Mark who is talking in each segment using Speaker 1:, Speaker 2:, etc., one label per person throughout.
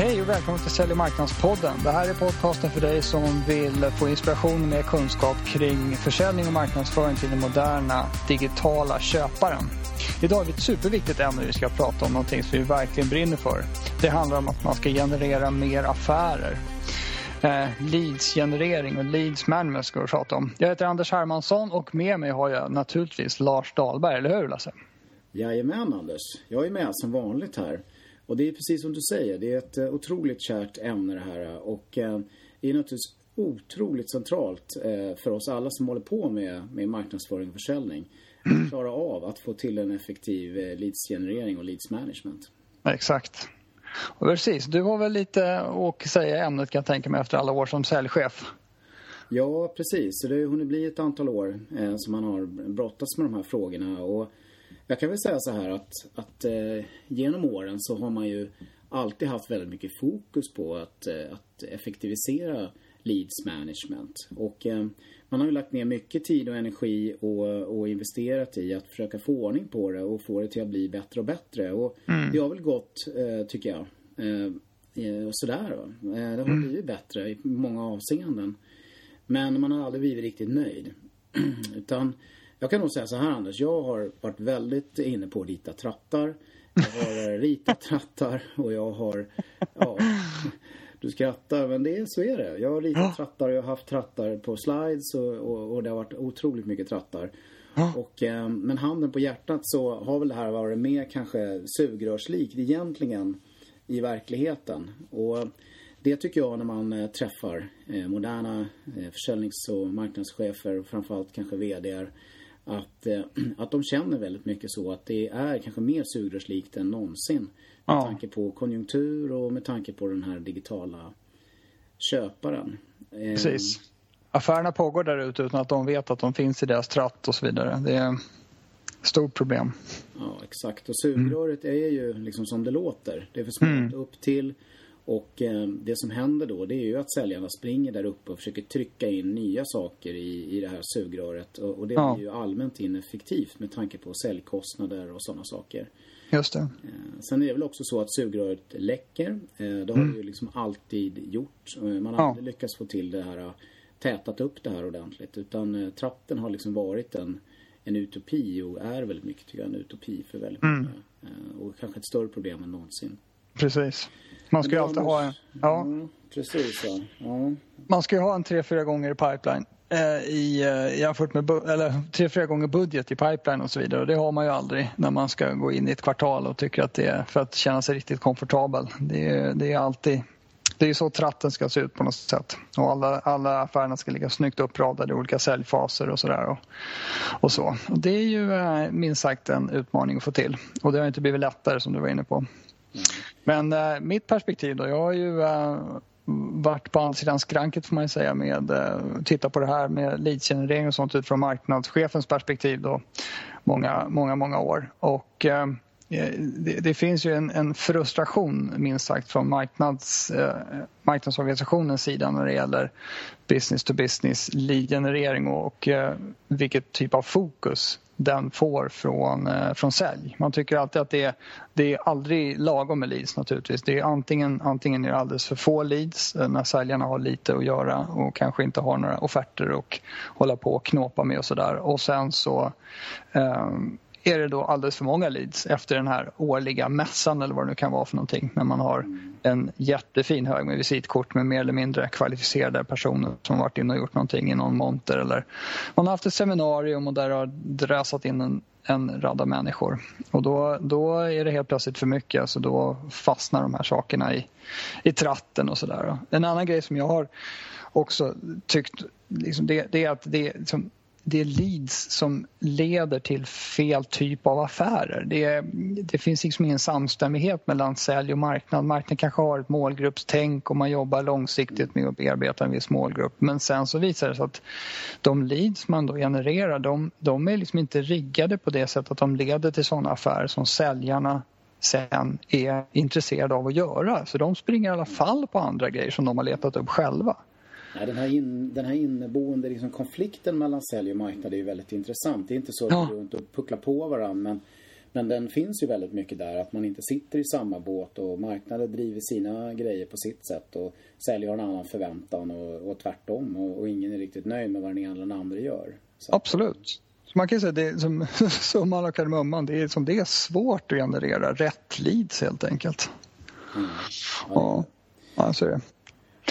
Speaker 1: Hej och välkommen till Sälj och marknadspodden. Det här är podcasten för dig som vill få inspiration och mer kunskap kring försäljning och marknadsföring till den moderna digitala köparen. Idag är det ett superviktigt ämne vi ska prata om, någonting som vi verkligen brinner för. Det handlar om att man ska generera mer affärer. Eh, leadsgenerering och leads management ska vi prata om. Jag heter Anders Hermansson och med mig har jag naturligtvis Lars Dahlberg, eller hur Lasse?
Speaker 2: Jajamän Anders, jag är med som vanligt här. Och det är precis som du säger, det är ett eh, otroligt kärt ämne det här och eh, det är naturligtvis otroligt centralt eh, för oss alla som håller på med, med marknadsföring och försäljning. Att klara av att få till en effektiv leadsgenerering och leads management.
Speaker 1: Exakt. Och precis, du har väl lite att säga i ämnet kan jag tänka mig efter alla år som säljchef.
Speaker 2: Ja, precis. Så det har hunnit bli ett antal år eh, som man har brottats med de här frågorna. Och jag kan väl säga så här att, att eh, genom åren så har man ju alltid haft väldigt mycket fokus på att, eh, att effektivisera leads management. Och eh, man har ju lagt ner mycket tid och energi och, och, investerat i att försöka få ordning på det och få det till att bli bättre och bättre. Och mm. det har väl gått, eh, tycker jag, eh, eh, sådär. Va? det har mm. blivit bättre i många avseenden. Men man har aldrig blivit riktigt nöjd. Utan jag kan nog säga så här Anders, jag har varit väldigt inne på att rita trattar. Jag har ritat trattar och jag har, ja, du skrattar men det, så är det. Jag har ritat trattar och jag har haft trattar på slides och, och, och det har varit otroligt mycket trattar. Och, eh, men handen på hjärtat så har väl det här varit mer kanske sugrörslikt egentligen i verkligheten. Och det tycker jag när man eh, träffar eh, moderna eh, försäljnings och marknadschefer, framförallt kanske VDR att, eh, att de känner väldigt mycket så att det är kanske mer sugrörslikt än någonsin. Med ja. tanke på konjunktur och med tanke på den här digitala köparen.
Speaker 1: Eh, Precis. Affärerna pågår där ute utan att de vet att de finns i deras tratt och så vidare. Det är ett stort problem.
Speaker 2: Ja, exakt. Och sugröret mm. är ju liksom som det låter. Det är för smalt mm. upp till och eh, det som händer då det är ju att säljarna springer där uppe och försöker trycka in nya saker i, i det här sugröret. Och, och det ja. blir ju allmänt ineffektivt med tanke på säljkostnader och sådana saker.
Speaker 1: Just det.
Speaker 2: Eh, sen är det väl också så att sugröret läcker. Eh, det har mm. det ju liksom alltid gjort. Man har ja. aldrig lyckats få till det här, tätat upp det här ordentligt. Utan trappen har liksom varit en, en utopi och är väldigt mycket tycker jag en utopi för väldigt mm. många. Och kanske ett större problem än någonsin.
Speaker 1: Precis. Man ska ju alltid ha en... Ja.
Speaker 2: Mm, precis, ja. ja.
Speaker 1: Man ska ju ha en tre, fyra gånger i pipeline. Eh, i, eh, jämfört med eller tre, fyra gånger budget i pipeline och så vidare. Och det har man ju aldrig när man ska gå in i ett kvartal och tycker att det är för att känna sig riktigt komfortabel. Det är, det är alltid det är så tratten ska se ut på något sätt. Och alla, alla affärerna ska ligga snyggt uppradade i olika säljfaser och sådär. Och, och, så. Och det är ju eh, minst sagt en utmaning att få till. Och det har inte blivit lättare som du var inne på. Men eh, mitt perspektiv då, jag har ju eh, varit på andra sidan skranket får man säga med eh, titta på det här med leadgenerering och sånt utifrån marknadschefens perspektiv då många, många, många år. Och eh, det, det, finns ju en, en, frustration minst sagt från marknads, eh, marknadsorganisationens sida när det gäller business to business lead-generering och, och eh, vilket typ av fokus den får från, eh, från sälj. Man tycker alltid att det är, det är aldrig lagom med leads naturligtvis. Det är antingen, antingen är det alldeles för få leads eh, när säljarna har lite att göra och kanske inte har några offerter att hålla på och knåpa med och sådär. Och sen så um, är det då alldeles för många leads efter den här årliga mässan eller vad det nu kan vara för någonting när man har en jättefin hög med visitkort med mer eller mindre kvalificerade personer som varit inne och gjort någonting i någon monter eller man har haft ett seminarium och där har drösat in en, en radda människor och då, då är det helt plötsligt för mycket så då fastnar de här sakerna i, i tratten och sådär. En annan grej som jag har också tyckt liksom det, det är att det liksom, det är leads som leder till fel typ av affärer. Det, det finns liksom ingen samstämmighet mellan sälj och marknad. Marknaden kanske har ett målgruppstänk och man jobbar långsiktigt med att bearbeta en viss målgrupp. Men sen så visar det sig att de leads man då genererar de, de är liksom inte riggade på det sättet att de leder till sådana affärer som säljarna sen är intresserade av att göra. Så de springer i alla fall på andra grejer som de har letat upp själva.
Speaker 2: Ja, den, här in, den här inneboende liksom konflikten mellan sälj och marknad är ju väldigt intressant. Det är inte så att ja. vi runt och pucklar på varandra men, Men den finns ju väldigt mycket där att man inte sitter i samma båt och marknaden driver sina grejer på sitt sätt och säljer en annan förväntan och, och tvärtom och, och, ingen är riktigt nöjd med vad den ena eller den andra gör.
Speaker 1: Så. Absolut. Så man kan säga det som summan av kardemumman, det är, som det är svårt att generera rätt leads helt enkelt. Mm. Ja, ja, så är det.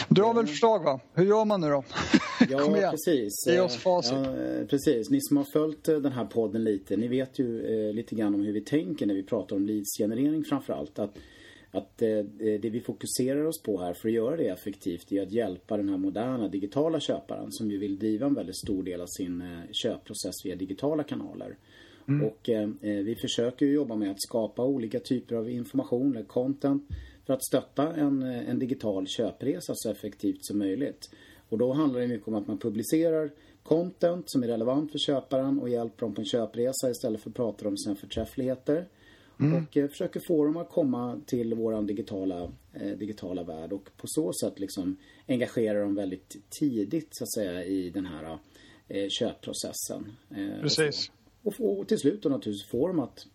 Speaker 1: Du har väl förslag va? Hur gör man nu då?
Speaker 2: Ja, precis.
Speaker 1: Ge oss facit.
Speaker 2: Ja, precis. Ni som har följt eh, den här podden lite, ni vet ju eh, lite grann om hur vi tänker när vi pratar om leadsgenerering framförallt. Att, att eh, det vi fokuserar oss på här för att göra det effektivt är att hjälpa den här moderna digitala köparen som ju vill driva en väldigt stor del av sin eh, köpprocess via digitala kanaler. Mm. Och eh, eh, vi försöker ju jobba med att skapa olika typer av information eller content för att stötta en, en digital köpresa så effektivt som möjligt. Och då handlar det mycket om att man publicerar content som är relevant för köparen och hjälper dem på en köpresa istället för att prata om sina förträffligheter. Mm. Och eh, försöker få dem att komma till våran digitala, eh, digitala värld och på så sätt liksom engagera dem väldigt tidigt så att säga i den här eh, köpprocessen.
Speaker 1: Eh, Precis.
Speaker 2: Och, och, och, till slut då naturligtvis få dem att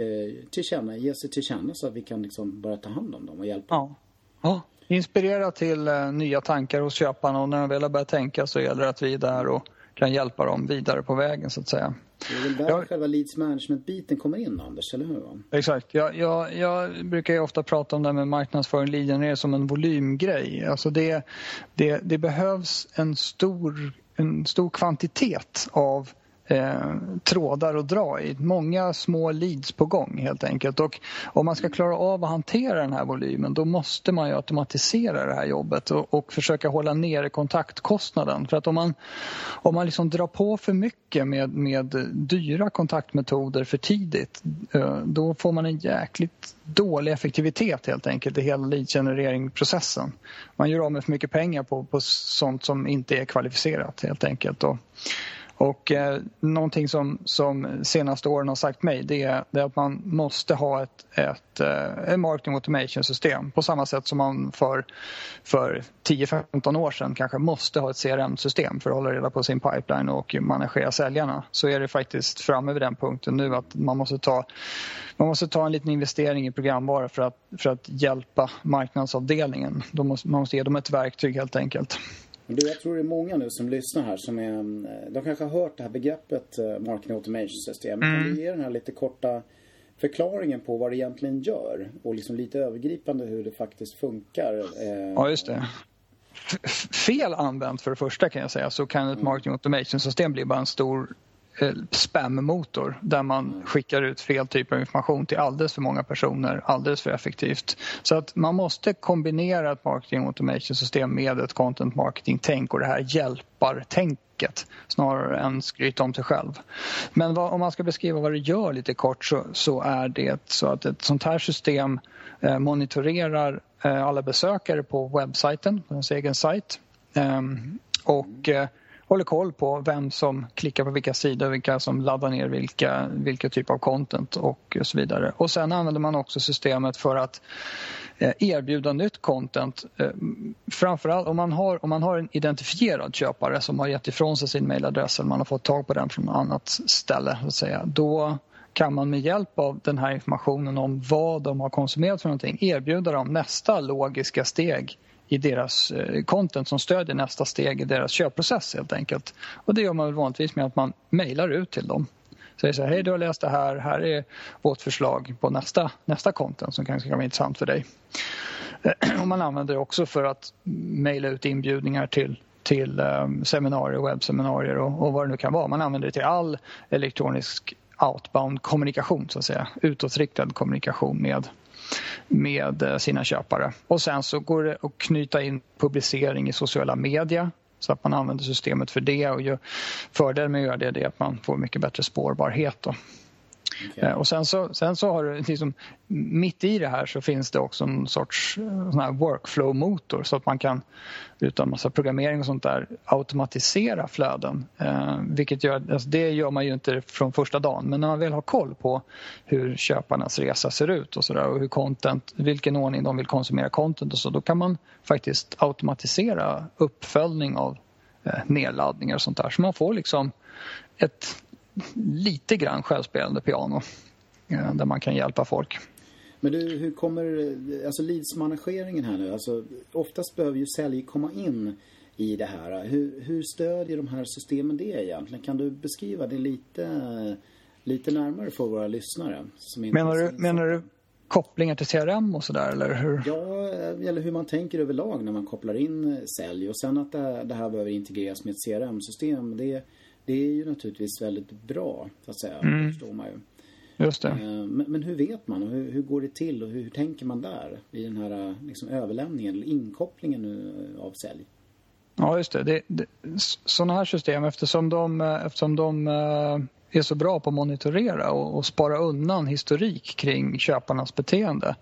Speaker 2: eh, tillkänna, ge sig till känna så att vi kan liksom börja ta hand om dem och hjälpa
Speaker 1: ja. Ja. Inspirera till eh, nya tankar hos köparna och när de väl har börjat tänka så gäller det att vi är där och kan hjälpa dem vidare på vägen så att säga.
Speaker 2: Det är väl där jag, själva leads management-biten kommer in Anders, eller hur?
Speaker 1: Exakt. Jag, jag, jag brukar ju ofta prata om det här med marknadsföring lead som en volymgrej. Alltså det, det, det behövs en stor, en stor kvantitet av eh, trådar att dra i. Många små leads på gång helt enkelt. Och om man ska klara av att hantera den här volymen då måste man ju automatisera det här jobbet och, och försöka hålla nere kontaktkostnaden. För att om man, om man liksom drar på för mycket med, med dyra kontaktmetoder för tidigt eh, då får man en jäkligt dålig effektivitet helt enkelt i hela leadgenereringsprocessen. Man gör av med för mycket pengar på, på sånt som inte är kvalificerat helt enkelt. Och, och eh, någonting som, som senaste åren har sagt mig det är, det är att man måste ha ett, ett, eh, ett marketing automation system på samma sätt som man för, för 10-15 år sedan kanske måste ha ett CRM-system för att hålla reda på sin pipeline och managera säljarna. Så är det faktiskt framme vid den punkten nu att man måste ta, man måste ta en liten investering i programvara för att, för att hjälpa marknadsavdelningen. Måste, man måste ge dem ett verktyg helt enkelt.
Speaker 2: Du, jag tror det är många nu som lyssnar här som är, eh, de kanske har hört det här begreppet eh, Marketing Automation System. Mm. Kan du ge den här lite korta förklaringen på vad det egentligen gör och liksom lite övergripande hur det faktiskt funkar?
Speaker 1: Eh, ja, just det. fel använt för det första kan jag säga så kan ett mm. marketing automation system bli bara en stor Eh, spammotor där man skickar ut fel typ av information till alldeles för många personer alldeles för effektivt. Så att man måste kombinera ett marketing automation system med ett content marketing-tänk och det här hjälpartänket snarare än skryta om sig själv. Men vad, om man ska beskriva vad det gör lite kort så, så är det så att ett sånt här system eh, monitorerar eh, alla besökare på webbsajten, på ens egen sajt. Eh, och eh, håller koll på vem som klickar på vilka sidor, vilka som laddar ner vilka, vilka typ av content och så vidare. Och sen använder man också systemet för att eh, erbjuda nytt content. Eh, framförallt om man, har, om man har en identifierad köpare som har gett ifrån sig sin mailadress eller man har fått tag på den från något annat ställe, så att säga, då kan man med hjälp av den här informationen om vad de har konsumerat för någonting erbjuda dem nästa logiska steg i deras eh, content som stödjer nästa steg i deras köpprocess helt enkelt. Och det gör man väl vanligtvis med att man mejlar ut till dem. Säger så här, hej du har läst det här, här är vårt förslag på nästa, nästa content som kanske kan vara intressant för dig. Eh, och man använder det också för att mejla ut inbjudningar till till ehm, seminarier, webbseminarier och, och vad det nu kan vara. Man använder det till all elektronisk outbound kommunikation så att säga, utåtriktad kommunikation med med eh, sina köpare. Och sen så går det att knyta in publicering i sociala medier så att man använder systemet för det och fördelen med att göra det är att man får mycket bättre spårbarhet. Då. Okay. Eh, och sen så, sen så har du liksom, mitt i det här så finns det också en sorts eh, workflow-motor så att man kan utan massa programmering och sånt där automatisera flöden. Eh, vilket gör, alltså det gör man ju inte från första dagen men när man väl har koll på hur köparnas resa ser ut och, så där, och hur content, vilken ordning de vill konsumera content och så då kan man faktiskt automatisera uppföljning av eh, nedladdningar och sånt där så man får liksom ett lite grann självspelande piano. eh, där man kan hjälpa folk.
Speaker 2: Men du, hur kommer alltså leadsmanageringen här nu? Alltså, oftast behöver ju sälj komma in i det här. Hur, hur stödjer de här systemen det egentligen? Kan du beskriva det lite, lite närmare för våra lyssnare?
Speaker 1: menar, du, menar du kopplingar till CRM och sådär eller hur?
Speaker 2: Ja, eller hur man tänker överlag när man kopplar in sälj och sen att det, det här behöver integreras med ett CRM-system. Det, det är ju naturligtvis väldigt bra, så att säga. Mm. Det förstår man ju.
Speaker 1: Just det. Eh,
Speaker 2: men, men, hur vet man och hur, hur, går det till och hur, tänker man där i den här liksom, överlämningen eller inkopplingen av sälj?
Speaker 1: Ja, just det. det, det sådana här system, eftersom de, eh, eftersom de eh, är så bra på att monitorera och, och spara undan historik kring köparnas beteende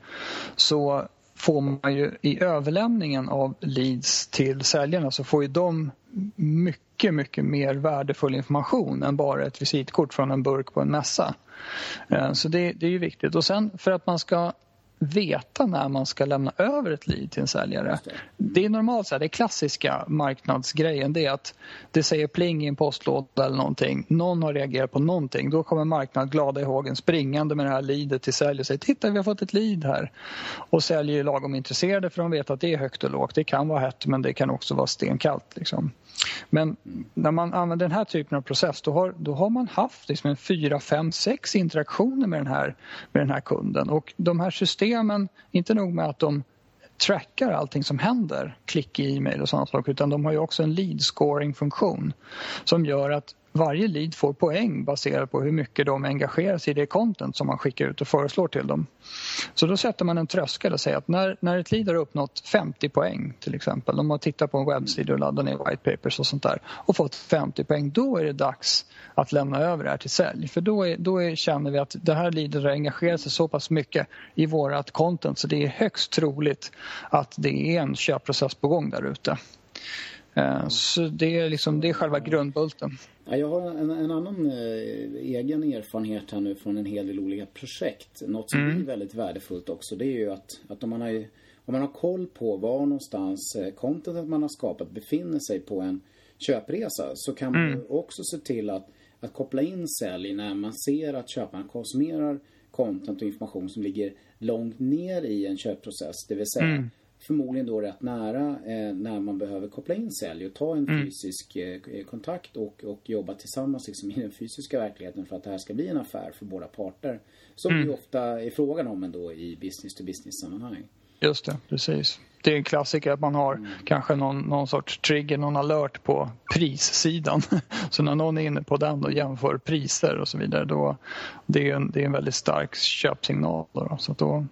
Speaker 1: så får man ju i överlämningen av leads till säljarna så får ju de mycket, mycket mer värdefull information än bara ett visitkort från en burk på en mässa. Eh, så det, det är ju viktigt. Och sen för att man ska veta när man ska lämna över ett lead till en säljare. Det är normalt så här, det klassiska marknadsgrejen det är att det säger pling i en postlåda eller någonting. Någon har reagerat på någonting. Då kommer marknaden glada i hågen springande med det här leadet till säljare och säger titta vi har fått ett lead här. Och säljer är lagom intresserade för de vet att det är högt och lågt. Det kan vara hett men det kan också vara stenkallt. Liksom. Men när man använder den här typen av process då har, då har man haft liksom en fyra, fem, sex interaktioner med den, här, med den här kunden. Och de här systemen, inte nog med att de trackar allting som händer, klick i e-mail och sådana saker, utan de har ju också en lead scoring funktion som gör att varje lead får poäng baserat på hur mycket de engagerar sig i det content som man skickar ut och föreslår till dem. Så då sätter man en tröskel och säger att när, när ett lead har uppnått 50 poäng till exempel, de har tittat på en webbsida och laddat ner white papers och sånt där och fått 50 poäng, då är det dags att lämna över det här till sälj. För då, är, då är, känner vi att det här leadet har engagerat sig så pass mycket i vårat content så det är högst troligt att det är en köpprocess på gång där ute. Eh, så det är, liksom, det är själva grundbulten.
Speaker 2: Ja, jag har en, en annan eh, egen erfarenhet här nu från en hel del olika projekt. Något som mm. är väldigt värdefullt också det är ju att, att om, man har, om man har koll på var någonstans eh, contentet man har skapat befinner sig på en köpresa så kan man mm. också se till att, att koppla in sälj när man ser att köparen konsumerar content och information som ligger långt ner i en köpprocess. Det vill säga mm förmodligen då rätt nära eh, när man behöver koppla in sälj och ta en mm. fysisk eh, kontakt och, och jobba tillsammans liksom, i den fysiska verkligheten för att det här ska bli en affär för båda parter. Som mm. det ofta är frågan om ändå i business to business sammanhang.
Speaker 1: Just det, precis. Det är en klassiker att man har mm. kanske någon, någon sorts trigger, någon alert på prissidan. Så när någon är inne på den och jämför priser och så vidare då det är en, det är en väldigt stark köpsignal. Då, så då,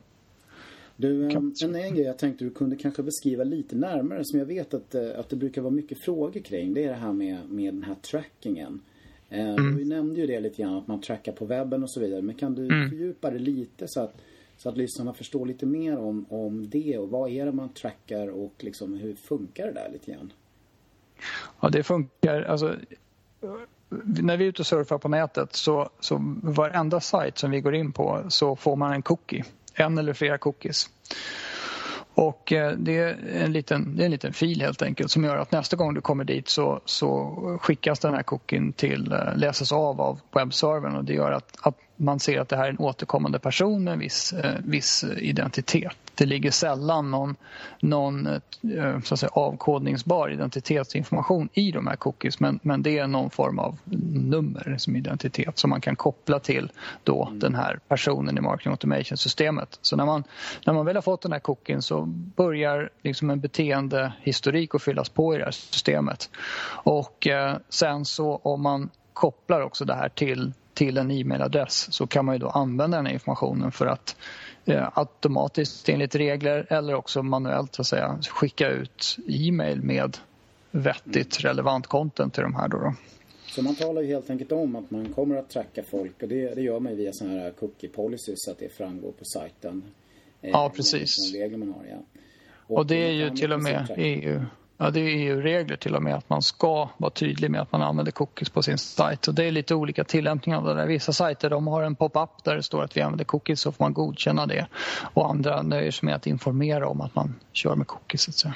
Speaker 2: du, en, en grej jag tänkte du kunde kanske beskriva lite närmare som jag vet att, eh, att det brukar vara mycket frågor kring. Det är det här med, med den här trackingen. Eh, mm. Du nämnde ju det lite grann att man trackar på webben och så vidare. Men kan du mm. fördjupa det lite så att, så att lyssnarna förstår lite mer om, om det och vad är det man trackar och liksom hur funkar det där lite grann?
Speaker 1: Ja, det funkar. Alltså, när vi är ute och surfar på nätet så, så varenda sajt som vi går in på så får man en cookie en eller flera cookies. Och eh, det är, en liten, det är en liten fil helt enkelt som gör att nästa gång du kommer dit så, så skickas den här cookien till, eh, läses av av webbservern och det gör att, att man ser att det här är en återkommande person med en viss, eh, viss identitet. Det ligger sällan någon, någon eh, så att säga, avkodningsbar identitetsinformation i de här cookies men, men det är någon form av nummer som identitet som man kan koppla till då mm. den här personen i marketing automation-systemet. Så när man, när man väl har fått den här cookien så börjar liksom en beteendehistorik att fyllas på i det här systemet. Och eh, sen så om man kopplar också det här till till en e-mailadress så kan man ju då använda den här informationen för att eh, automatiskt enligt regler eller också manuellt så att säga, skicka ut e-mail med vettigt relevant content till de här. Då, då.
Speaker 2: Så man talar ju helt enkelt om att man kommer att tracka folk och det, det gör man via sådana här cookie policies så att det framgår på sajten.
Speaker 1: Eh, ja, precis.
Speaker 2: Regler man har, ja.
Speaker 1: Och, och det är ju till och med EU Ja, det är EU-regler till och med att man ska vara tydlig med att man använder cookies på sin sajt. Och det är lite olika tillämpningar av det där. Vissa sajter de har en pop-up där det står att vi använder cookies så får man godkänna det. Och andra nöjer sig med att informera om att man kör med cookies. Så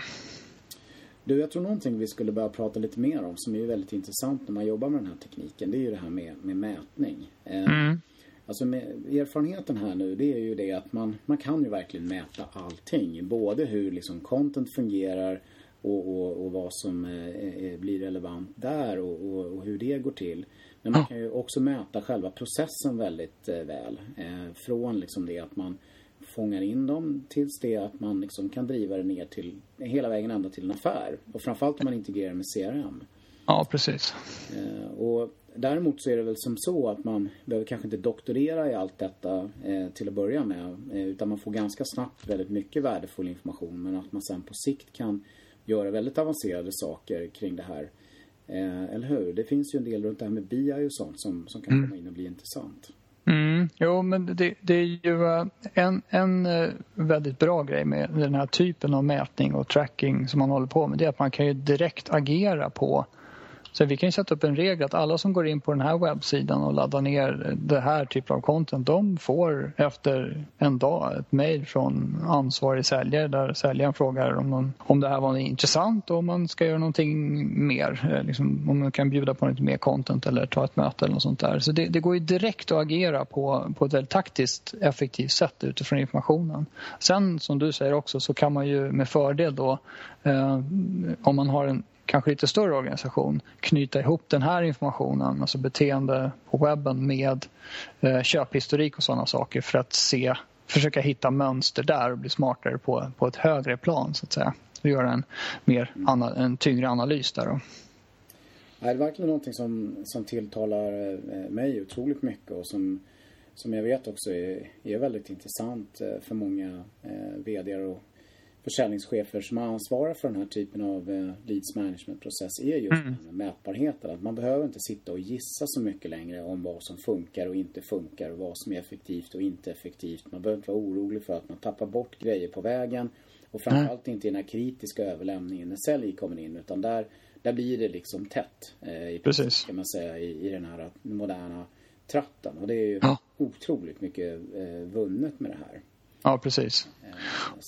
Speaker 2: Du, jag tror någonting vi skulle börja prata lite mer om som är väldigt intressant när man jobbar med den här tekniken. Det är ju det här med, med mätning. Eh, mm. Alltså erfarenheten här nu det är ju det att man, man kan ju verkligen mäta allting. Både hur liksom content fungerar och, och, och vad som eh, blir relevant där och, och, och, hur det går till. Men man kan ju också mäta själva processen väldigt eh, väl. Eh, från liksom det att man fångar in dem tills det att man liksom kan driva det ner till hela vägen ända till en affär. Och framförallt om man integrerar med CRM.
Speaker 1: Ja, precis.
Speaker 2: Eh, och däremot så är det väl som så att man behöver kanske inte doktorera i allt detta eh, till att börja med. Eh, utan man får ganska snabbt väldigt mycket värdefull information. Men att man sen på sikt kan göra väldigt avancerade saker kring det här. eller hur? Det finns ju en del runt det här med BI och sånt som, som kan mm. komma in och bli intressant.
Speaker 1: Mm, jo, men det, det, är ju en, en väldigt bra grej med den här typen av mätning och tracking som man håller på med. Det är att man kan ju direkt agera på så vi kan sätta upp en regel att alla som går in på den här webbsidan och laddar ner det här typen av content de får efter en dag ett mejl från ansvarig säljare där säljaren frågar om, någon, om det här var intressant och om man ska göra någonting mer. Eh, liksom, om man kan bjuda på lite mer content eller ta ett möte eller något sånt där. Så det, det, går ju direkt att agera på, på ett väldigt taktiskt effektivt sätt utifrån informationen. Sen som du säger också så kan man ju med fördel då eh, om man har en kanske lite större organisation knyta ihop den här informationen, alltså beteende på webben med eh, köphistorik och sådana saker för att se, försöka hitta mönster där och bli smartare på, på ett högre plan så att säga. Och göra en, mer, en tyngre analys där då.
Speaker 2: Det är verkligen någonting som, som tilltalar eh, mig otroligt mycket och som, som jag vet också är, är väldigt intressant eh, för många eh, VD och försäljningschefer som ansvarar för den här typen av eh, leads management-process är just mm. mätbarheten. Att man behöver inte sitta och gissa så mycket längre om vad som funkar och inte funkar och vad som är effektivt och inte effektivt. Man behöver inte vara orolig för att man tappar bort grejer på vägen och framförallt inte i den här kritiska överlämningen när sälj kommer in utan där, där blir det liksom tätt. Eh, i
Speaker 1: Precis.
Speaker 2: kan man säga i, i den här moderna tratten och det är ju ja. otroligt mycket eh, vunnet med det här.
Speaker 1: Ja, precis.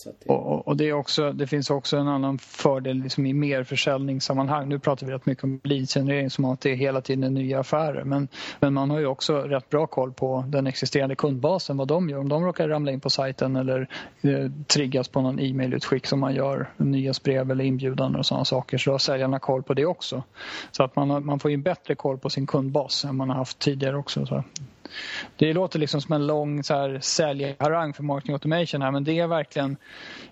Speaker 1: Det... Och, och, det, är också, det finns också en annan fördel liksom i merförsäljningssammanhang. Nu pratar vi rätt mycket om leadgenerering som att det är hela tiden nya affärer. Men, men man har ju också rätt bra koll på den existerande kundbasen, vad de gör. Om de råkar ramla in på sajten eller eh, triggas på någon e-mailutskick som man gör, nyhetsbrev eller inbjudan och sådana saker, så har säljarna koll på det också. Så att man, har, man får ju bättre koll på sin kundbas än man har haft tidigare också. Så. Det låter liksom som en lång så här, säljharang för marketing automation här men det är verkligen,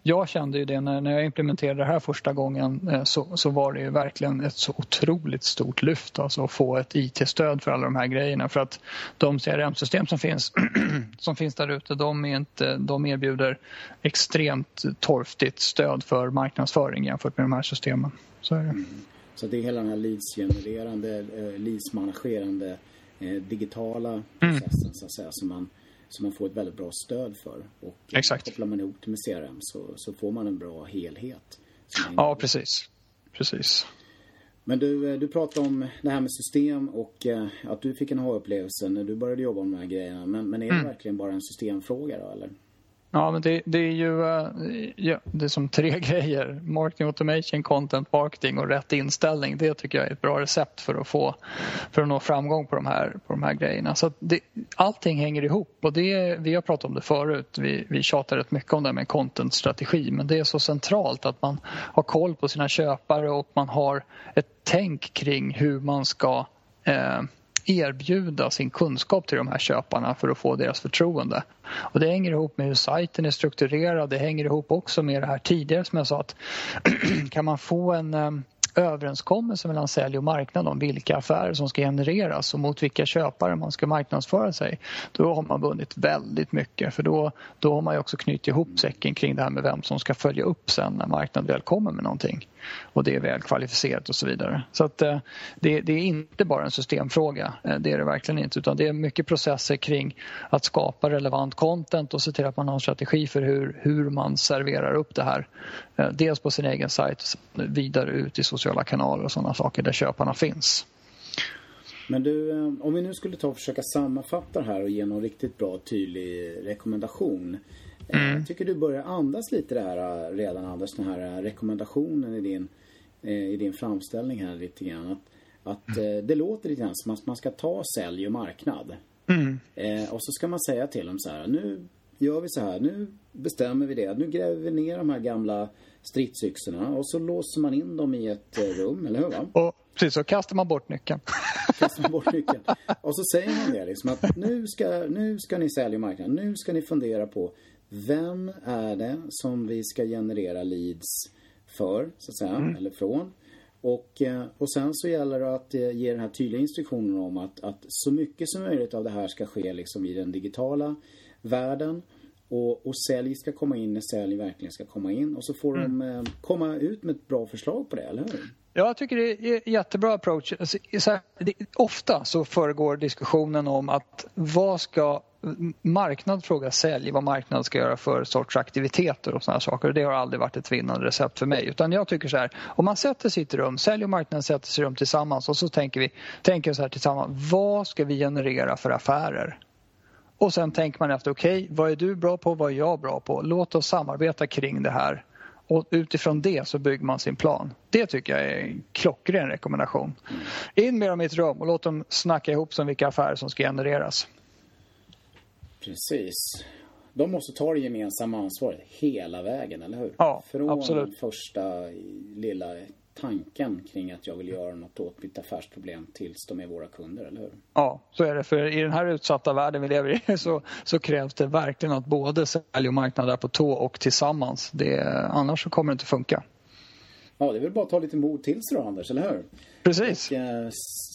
Speaker 1: jag kände ju det när, när jag implementerade det här första gången eh, så, så var det ju verkligen ett så otroligt stort lyft alltså att få ett IT-stöd för alla de här grejerna för att de CRM-system som finns, som finns där ute de, är inte, de erbjuder extremt torftigt stöd för marknadsföring jämfört med de här systemen. Så är det. Mm.
Speaker 2: Så det är hela den här leads-genererande, eh, leads-managerande digitala mm. processen mm. så att säga som man, som man får ett väldigt bra stöd för. Och
Speaker 1: Exakt.
Speaker 2: kopplar man ihop det med CRM så, så får man en bra helhet.
Speaker 1: Ja, precis. Precis.
Speaker 2: Men du, eh, du pratade om det här med system och eh, att du fick en aha-upplevelse när du började jobba med de här grejerna. Men, men är det mm. verkligen bara en systemfråga då eller?
Speaker 1: Ja, men det, det, är ju eh, ja, det är som tre grejer. Marketing automation, content marketing och rätt inställning. Det tycker jag är ett bra recept för att få för att nå framgång på de här, på de här grejerna. Så det, allting hänger ihop och det, vi har pratat om det förut. Vi, vi tjatar rätt mycket om det med content-strategi men det är så centralt att man har koll på sina köpare och man har ett tänk kring hur man ska eh, erbjuda sin kunskap till de här köparna för att få deras förtroende. Och det hänger ihop med hur sajten är strukturerad. Det hänger ihop också med det här tidigare som jag sa att kan man få en eh, överenskommelse mellan sälj och marknad om vilka affärer som ska genereras och mot vilka köpare man ska marknadsföra sig. Då har man vunnit väldigt mycket för då, då har man också knutit ihop säcken kring det här med vem som ska följa upp sen när marknaden väl kommer med någonting. Och det är väl kvalificerat och så vidare. Så att eh, det, det, är inte bara en systemfråga. Eh, det är det verkligen inte utan det är mycket processer kring att skapa relevant content och se till att man har en strategi för hur, hur man serverar upp det här. Eh, dels på sin egen sajt vidare ut i sociala kanaler och sådana saker där köparna finns.
Speaker 2: Men du, eh, om vi nu skulle ta och försöka sammanfatta det här och ge någon riktigt bra tydlig rekommendation. Eh, mm. Jag tycker du börjar andas lite det här redan Anders, den här rekommendationen i din, i din framställning här lite grann. Att, att mm. det låter lite grann som att man ska ta sälj och marknad Mm. Eh, och så ska man säga till dem så här, nu gör vi så här, nu bestämmer vi det. Nu gräver vi ner de här gamla stridsyxorna och så låser man in dem i ett eh, rum, eller hur? Va?
Speaker 1: Och precis, så kastar man bort nyckeln.
Speaker 2: kastar man bort nyckeln. Och så säger man det liksom att nu ska, nu ska ni sälja marknaden. Nu ska ni fundera på vem är det som vi ska generera leads för, så att säga, mm. eller från. Och, eh, och sen så gäller det att eh, ge den här tydliga instruktionen om att, att så mycket som möjligt av det här ska ske liksom i den digitala världen. Och, och sälj ska komma in när sälj verkligen ska komma in. Och så får mm. de eh, komma ut med ett bra förslag på det, eller hur?
Speaker 1: Ja, jag tycker det är en jättebra approach. Alltså, så här, det, ofta så föregår diskussionen om att vad ska marknad frågar sälj vad marknad ska göra för sorts aktiviteter och sådana saker. Det har aldrig varit ett vinnande recept för mig. Utan jag tycker så här, om man sätter sitt rum, sälj och marknad sätter sig rum tillsammans och så tänker vi tänker så här tillsammans, vad ska vi generera för affärer? Och sen tänker man efter, okej, okay, vad är du bra på, vad är jag bra på? Låt oss samarbeta kring det här. Och utifrån det så bygger man sin plan. Det tycker jag är en klockren rekommendation. In med dem i ett rum och låt dem snacka ihop som vilka affärer som ska genereras.
Speaker 2: Precis. De måste ta det gemensamma ansvaret hela vägen, eller hur?
Speaker 1: Ja,
Speaker 2: Från
Speaker 1: absolut.
Speaker 2: första lilla tanken kring att jag vill göra något åt mitt affärsproblem tills de är våra kunder, eller hur?
Speaker 1: Ja, så är det. För i den här utsatta världen vi lever i så, så krävs det verkligen att både sälj och marknad är på tå och tillsammans. Det, annars så kommer det inte funka.
Speaker 2: Ja, det är väl bara att ta lite mod till sig då, Anders, eller hur?
Speaker 1: Precis.
Speaker 2: Och eh,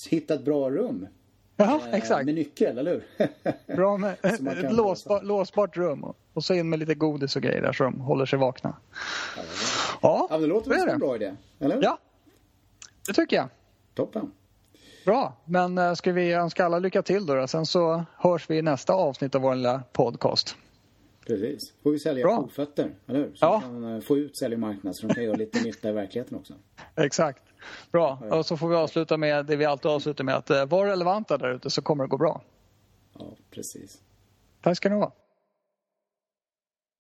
Speaker 2: hitta ett bra rum.
Speaker 1: Ja, eh, exakt.
Speaker 2: Med nyckel, eller hur?
Speaker 1: Bra med ett låsbart, låsbart rum och så in med lite godis och grejer där så de håller sig vakna.
Speaker 2: Ja, ja. ja det låter väl som en bra idé, eller?
Speaker 1: Ja, det tycker jag.
Speaker 2: Toppen.
Speaker 1: Bra, men äh, ska vi önska alla lycka till då, då? Sen så hörs vi i nästa avsnitt av vår lilla podcast.
Speaker 2: Precis. Får vi sälja Bra. provfötter, eller hur? Så ja. kan uh, få ut säljmarknad så de kan göra lite nytta i verkligheten också.
Speaker 1: Exakt. Bra, och så får vi avsluta med det vi alltid avslutar med att uh, var relevanta där ute så kommer det gå bra.
Speaker 2: Ja, precis.
Speaker 1: Tack ska ni ha.